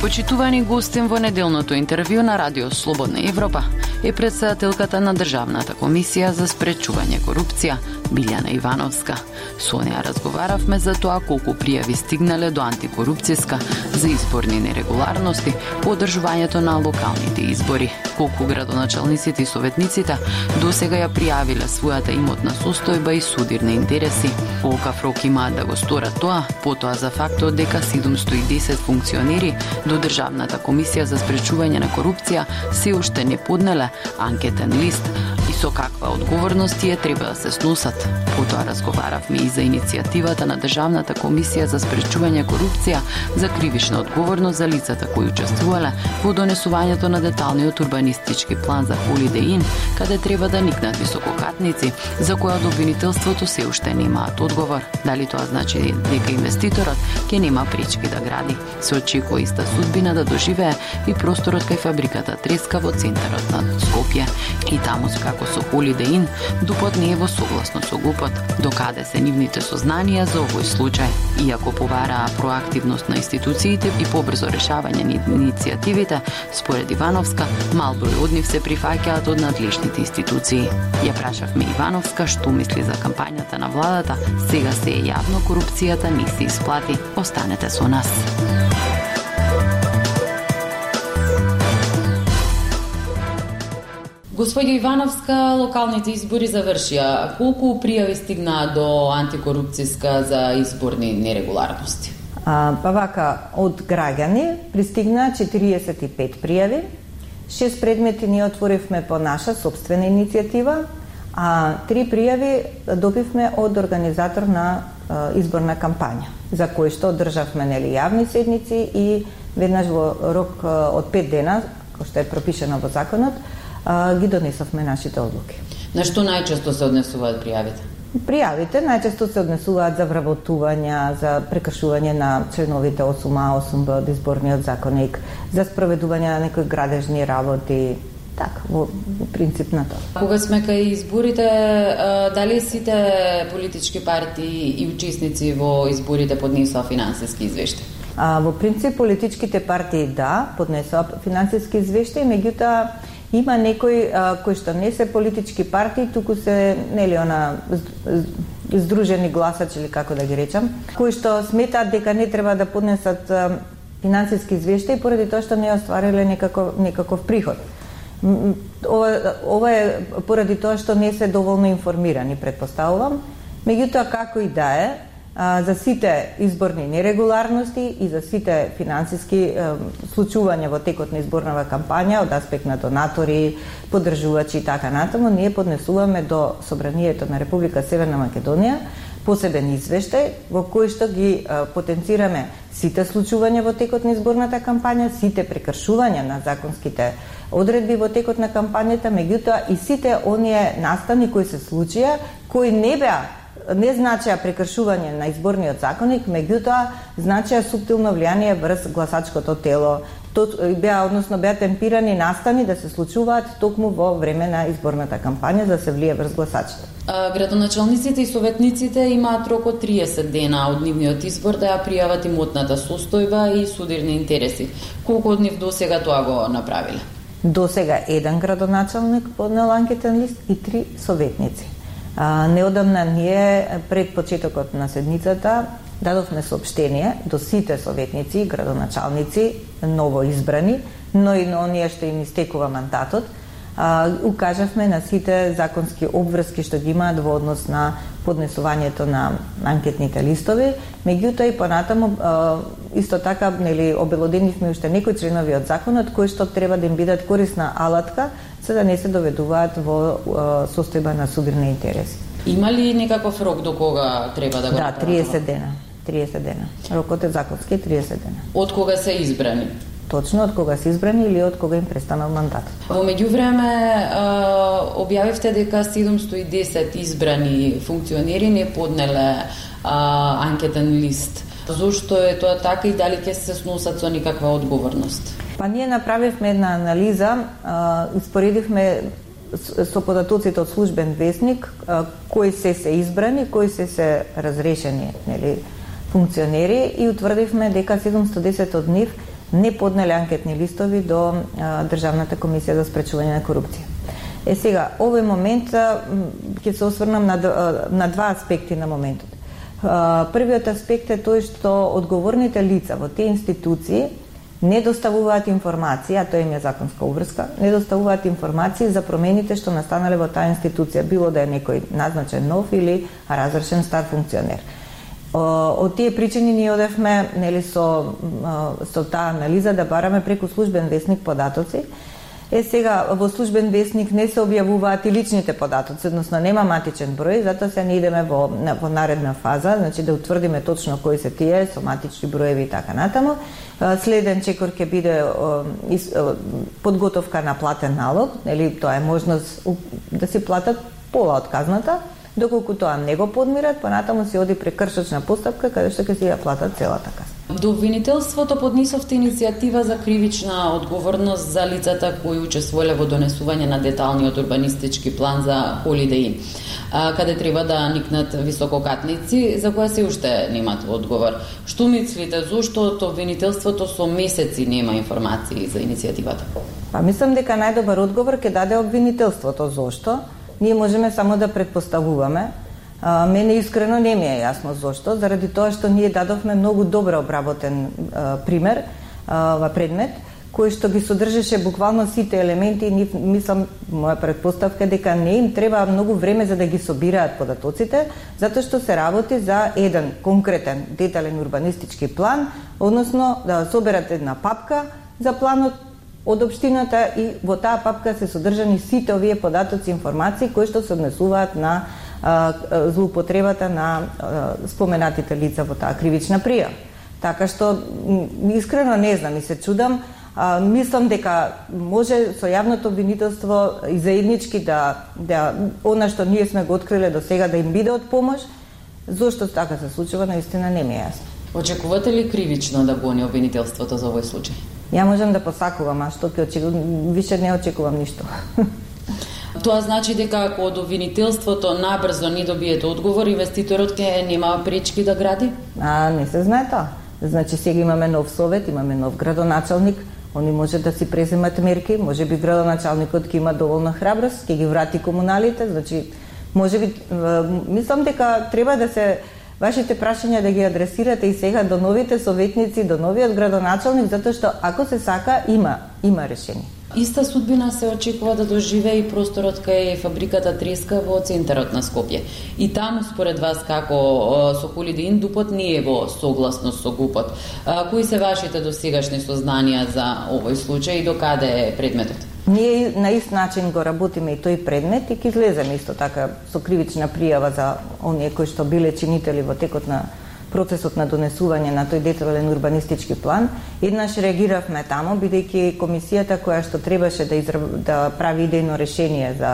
Почитувани гостин во неделното интервју на Радио Слободна Европа е председателката на Државната комисија за спречување корупција, Билјана Ивановска. Со неа разговаравме за тоа колку пријави стигнале до антикорупцијска за изборни нерегуларности по одржувањето на локалните избори, колку градоначалниците и советниците досега ја пријавиле својата имотна состојба и судирни интереси. колка фрок имаат да го сторат тоа, потоа за фактот дека 710 функционери до Државната комисија за спречување на корупција се уште не поднеле анкетен лист со каква одговорност тие треба да се сносат. Потоа разговаравме и за иницијативата на Државната комисија за спречување корупција за кривична одговорност за лицата кои учествувале во донесувањето на деталниот урбанистички план за Holiday Inn, каде треба да никнат висококатници, за која од обвинителството се уште немаат одговор. Дали тоа значи дека инвеститорот ќе нема прички да гради? Се очекува иста судбина да доживее и просторот кај фабриката Треска во центарот на Скопје. И таму како со Holiday Inn, дупот не е во согласно со ГУПот, докаде се нивните сознанија за овој случај. Иако повараа проактивност на институциите и побрзо решавање на иницијативите, според Ивановска, мал број од нив се прифаќаат од надлежните институции. Ја прашавме Ивановска што мисли за кампањата на владата, сега се е јавно корупцијата не се исплати. Останете со нас. Господја Ивановска, локалните избори завршија. Колку пријави стигна до антикорупцијска за изборни нерегуларности? А, па вака, од граѓани пристигна 45 пријави. Шест предмети ни отворивме по наша собствена иницијатива, а три пријави добивме од организатор на а, изборна кампања, за кој што одржавме нели јавни седници и веднаш во рок од 5 дена, кој што е пропишено во законот, а, ги донесовме нашите одлуки. На што најчесто се однесуваат пријавите? Пријавите најчесто се однесуваат за вработувања, за прекршување на членовите 8А, 8Б од изборниот законник, за спроведување на некои градежни работи, така, во, принцип на тоа. Кога сме кај изборите, дали сите политички партии и учесници во изборите поднесоа финансиски извештаи? А, во принцип, политичките партии да, поднесоа финансиски извештаи, меѓутоа Има некои а, кои што не се политички партии, туку се нели она здружени гласачи или како да ги речам, кои што сметаат дека не треба да поднесат а, финансиски извештаи поради тоа што не оствариле некаков некаков приход. Ова, ова е поради тоа што не се доволно информирани, предпоставувам. Меѓутоа како и да е, за сите изборни нерегуларности и за сите финансиски е, случувања во текот на изборнава кампања од аспект на донатори, поддржувачи и така натаму, ние поднесуваме до Собранието на Република Северна Македонија посебен извештај во кој што ги е, потенцираме сите случувања во текот на изборната кампања, сите прекршувања на законските одредби во текот на кампањата, меѓутоа и сите оние настани кои се случија, кои не беа не значеа прекршување на изборниот законник, меѓутоа значеа суптилно влијание врз гласачкото тело. Тот беа односно беа темпирани настани да се случуваат токму во време на изборната кампања за да се влие врз гласачите. Градоначалниците и советниците имаат рок од 30 дена од нивниот избор да ја пријават имотната состојба и судирни интереси. Колку од нив досега тоа го направиле? Досега еден градоначалник поднел анкетен лист и три советници. Неодамна ние пред почетокот на седницата дадовме сообщение до сите советници, градоначалници, ново избрани, но и на оние што им истекува мандатот, а, укажавме на сите законски обврски што ги имаат во однос на поднесувањето на анкетните листови, меѓутоа и понатаму а, исто така нели обелоденивме уште некои членови од законот кои што треба да им бидат корисна алатка за да не се доведуваат во состојба на судирни интереси. Има ли некаков рок до кога треба да го Да, 30 дена. 30 дена. Рокот е законски 30 дена. Од кога се избрани? Точно од кога се избрани или од кога им престанал мандатот. Во меѓувреме објавивте дека 710 избрани функционери не поднеле анкетен лист. Зошто е тоа така и дали ќе се сносат со никаква одговорност? Па ние направивме една анализа, испоредивме со податоците од службен вестник кои се се избрани, кои се се разрешени, нели, функционери и утврдивме дека 710 од нив не поднеле анкетни листови до Државната комисија за спречување на корупција. Е сега, овој момент ќе се осврнам на, на два аспекти на моментот. Првиот аспект е тој што одговорните лица во тие институции не доставуваат информации, а тоа им е законска обврска, не доставуваат информации за промените што настанале во таа институција, било да е некој назначен нов или разрешен стар функционер. Од тие причини ние одевме нели со со таа анализа да бараме преку службен вестник податоци Е сега во службен вестник не се објавуваат и личните податоци, односно нема матичен број, затоа се не идеме во, во наредна фаза, значи да утврдиме точно кои се тие со матични броеви и така натаму. Следен чекор ќе биде подготовка на платен налог, нели тоа е можност да се платат пола од казната, доколку тоа не го подмират, понатаму се оди прекршочна постапка каде што ќе се ја платат целата казна. До обвинителството поднесовте иницијатива за кривична одговорност за лицата кои учествувале во донесување на деталниот урбанистички план за Holiday каде треба да никнат висококатници, за која се уште немат одговор. Што мислите, зошто од обвинителството со месеци нема информации за иницијативата? Па мислам дека најдобар одговор ќе даде обвинителството. Зошто? Ние можеме само да предпоставуваме. А, мене искрено не ми е јасно зошто, заради тоа што ние дадовме многу добро обработен а, пример а, во предмет, кој што ги содржеше буквално сите елементи и мислам, моја предпоставка дека не им треба многу време за да ги собираат податоците, затоа што се работи за еден конкретен детален урбанистички план, односно да соберат една папка за планот од општината и во таа папка се содржани сите овие податоци и информации кои што се однесуваат на злоупотребата на споменатите лица во таа кривична пријава. Така што искрено не знам и се чудам, а, мислам дека може со јавното обвинителство и заеднички да, да она што ние сме го откриле до сега да им биде од помош, зошто така се случува, наистина не ми е јасно. Очекувате ли кривично да гони обвинителството за овој случај? Ја можам да посакувам, а што ќе очекувам, више не очекувам ништо. Тоа значи дека ако од обвинителството набрзо не добиете одговор, инвеститорот ќе нема пречки да гради? А, не се знае тоа. Значи сега имаме нов совет, имаме нов градоначалник, они може да си преземат мерки, може би градоначалникот ќе има доволно храброст, ќе ги врати комуналите, значи може би мислам дека треба да се вашите прашања да ги адресирате и сега до новите советници, до новиот градоначалник, затоа што ако се сака има има решение. Иста судбина се очекува да доживее и просторот кај фабриката Треска во центарот на Скопје. И таму според вас како со Холидин Дупот не е во согласност со ГУПот. Кои се вашите досегашни сознанија за овој случај и до каде е предметот? Ние на ист начин го работиме и тој предмет и ќе излеземе исто така со кривична пријава за оние кои што биле чинители во текот на процесот на донесување на тој детален урбанистички план. Еднаш реагиравме тамо, бидејќи комисијата која што требаше да, изра... да прави идејно решение за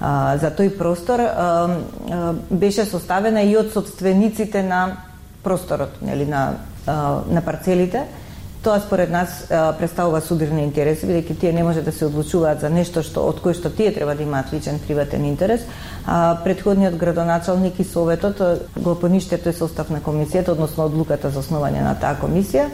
а, за тој простор а, а, беше составена и од собствениците на просторот, нели на а, на парцелите Тоа според нас представува судирни интереси, бидејќи тие не може да се одлучуваат за нешто што од кој што тие треба да имаат личен приватен интерес. А предходниот градоначалник и советот го пониште тој состав на комисијата, односно одлуката за основање на таа комисија.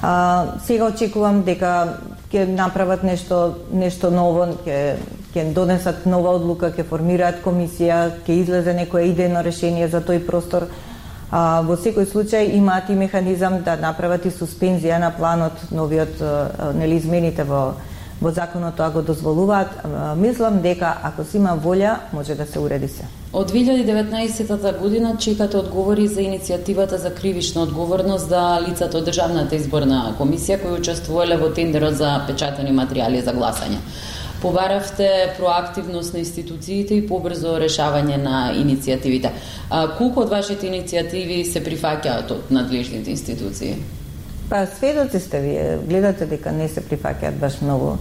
А, сега очекувам дека ќе направат нешто нешто ново, ќе ќе донесат нова одлука, ќе формираат комисија, ќе излезе некое идејно решение за тој простор А, во секој случај имаат и механизам да направат и суспензија на планот, новиот нели измените во во законот тоа го дозволуваат. Мислам дека ако се има волја, може да се уреди се. Од 2019 година чекате одговори за иницијативата за кривична одговорност за лицата од Државната изборна комисија кои учествувале во тендерот за печатани материјали за гласање побаравте проактивност на институциите и побрзо решавање на иницијативите. А, колку од вашите иницијативи се прифаќаат од надлежните институции? Па сведоци сте вие, гледате дека не се прифаќаат баш многу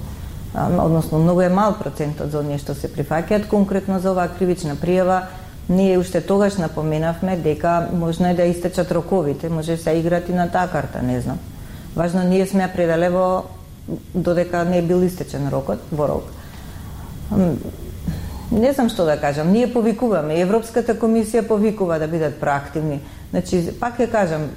односно многу е мал процентот за оние што се прифаќаат конкретно за оваа кривична пријава ние уште тогаш напоменавме дека можно е да истечат роковите, може се играти на таа карта, не знам. Важно ние сме ја предале во додека не е бил истечен рокот во рок. Не знам што да кажам, ние повикуваме, Европската комисија повикува да бидат проактивни. Значи, пак ќе кажам,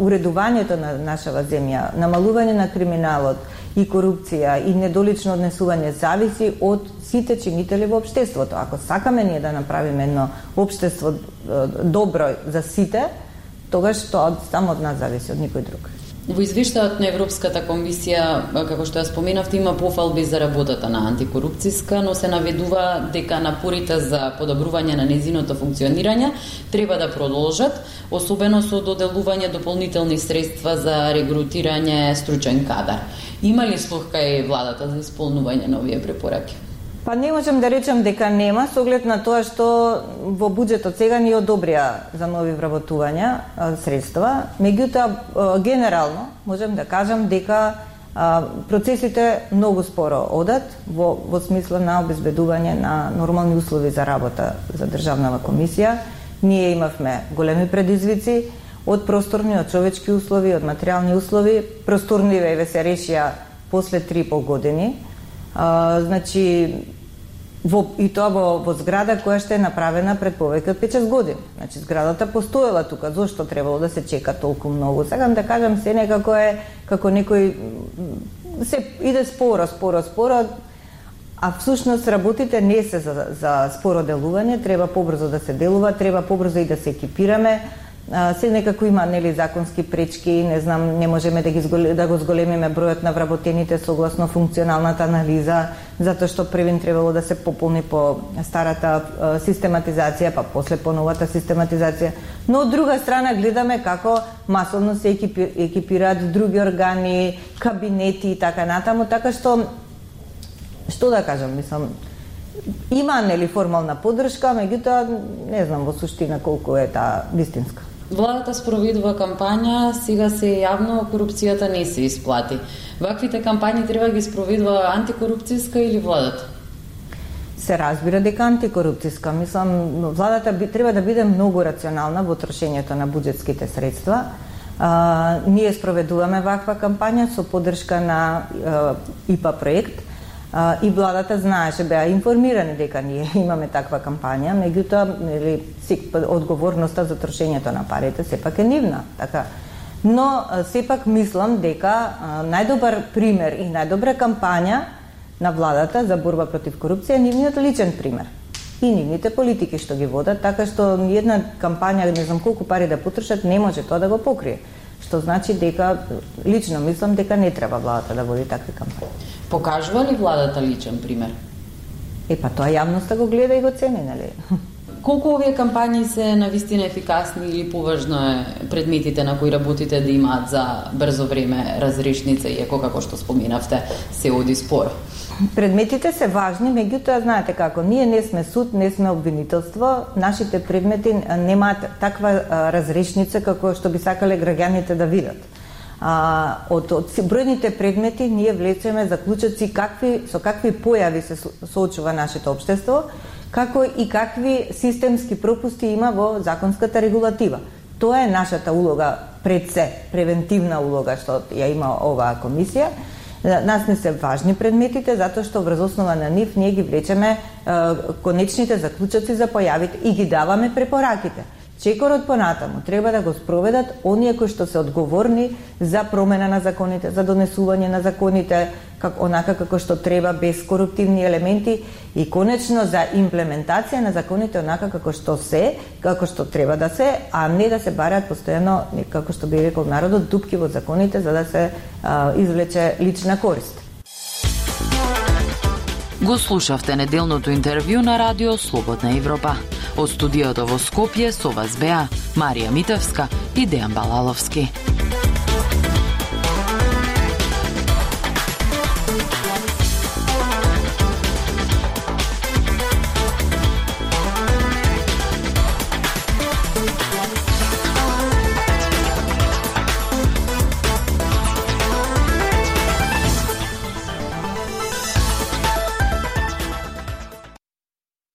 уредувањето на нашава земја, намалување на криминалот и корупција и недолично однесување зависи од сите чинители во општеството. Ако сакаме ние да направиме едно општество добро за сите, тогаш тоа само од нас зависи, од никој друг. Во извештајот на Европската комисија, како што ја споменавте, има пофалби за работата на антикорупцијска, но се наведува дека напорите за подобрување на незиното функционирање треба да продолжат, особено со доделување дополнителни средства за регрутирање стручен кадар. Има ли слух кај владата за исполнување на овие препораки? Па не можам да речам дека нема, со оглед на тоа што во буџетот сега ни одобрија за нови вработувања средства. Меѓутоа, генерално, можам да кажам дека процесите многу споро одат во, во смисла на обезбедување на нормални услови за работа за државната комисија. Ние имавме големи предизвици од просторни, од човечки услови, од материјални услови. Просторниве еве се решија после 3,5 години А, значи, во, и тоа во, во зграда која што е направена пред повеќе од 5-6 години. Значи, зградата постоела тука, зошто требало да се чека толку многу? Сакам да кажам, се некако е, како некој, се иде споро, споро, споро, а всушност работите не се за, за споро делување, треба побрзо да се делува, треба побрзо и да се екипираме, се некако има нели законски пречки, не знам, не можеме да ги да го зголемиме бројот на вработените согласно функционалната анализа, затоа што првин требало да се пополни по старата систематизација, па после по новата систематизација. Но од друга страна гледаме како масовно се екипираат други органи, кабинети и така натаму, така што што да кажам, мислам, има нели формална поддршка, меѓутоа не знам во суштина колку е таа вистинска. Владата спроведува кампања, сега се јавно корупцијата не се исплати. Ваквите кампањи треба да ги спроведува антикорупцијска или владата? Се разбира дека антикорупцијска. Мислам, владата би, треба да биде многу рационална во трошењето на буџетските средства. А, ние спроведуваме ваква кампања со поддршка на а, ИПА проект и владата знаеше, беа информирани дека ние имаме таква кампања, меѓутоа, нели, одговорноста за трошењето на парите сепак е нивна, така. Но сепак мислам дека најдобар пример и најдобра кампања на владата за борба против корупција е нивниот личен пример и нивните политики што ги водат, така што една кампања, не знам колку пари да потрошат, не може тоа да го покрие. Што значи дека, лично мислам дека не треба владата да води такви кампањи. Покажува ли владата личен пример? Е, па тоа јавноста го гледа и го цени, нели? Колку овие кампањи се на вистина ефикасни или поважно е предметите на кои работите да имаат за брзо време разрешница, иако како што споменавте, се оди спор? Предметите се важни, меѓутоа знаете како, ние не сме суд, не сме обвинителство, нашите предмети немаат таква разрешница како што би сакале граѓаните да видат а, од, од бројните предмети ние влечеме заклучоци какви со какви појави се соочува нашето општество, како и какви системски пропусти има во законската регулатива. Тоа е нашата улога пред се, превентивна улога што ја има оваа комисија. Нас не се важни предметите, затоа што врз основа на нив ние ги влечеме конечните заклучоци за појавите и ги даваме препораките. Чекорот понатаму треба да го спроведат оние кои што се одговорни за промена на законите, за донесување на законите как онака како што треба без коруптивни елементи и конечно за имплементација на законите онака како што се, како што треба да се, а не да се бараат постојано како што би рекол народот дупки во законите за да се а, извлече лична корист. Го слушавте неделното интервју на Радио Слободна Европа. Од студиото во Скопје со вас беа Марија Митевска и Дејан Балаловски.